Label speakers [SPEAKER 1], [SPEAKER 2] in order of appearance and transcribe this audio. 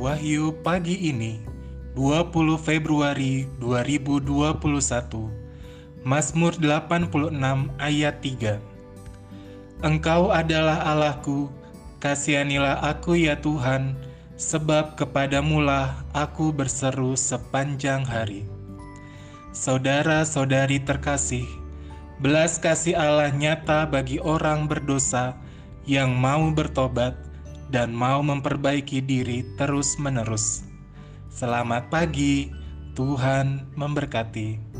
[SPEAKER 1] Wahyu pagi ini 20 Februari 2021 Mazmur 86 ayat 3 Engkau adalah Allahku kasihanilah aku ya Tuhan sebab kepadamulah aku berseru sepanjang hari. Saudara-saudari terkasih belas kasih Allah nyata bagi orang berdosa yang mau bertobat dan mau memperbaiki diri terus-menerus. Selamat pagi, Tuhan memberkati.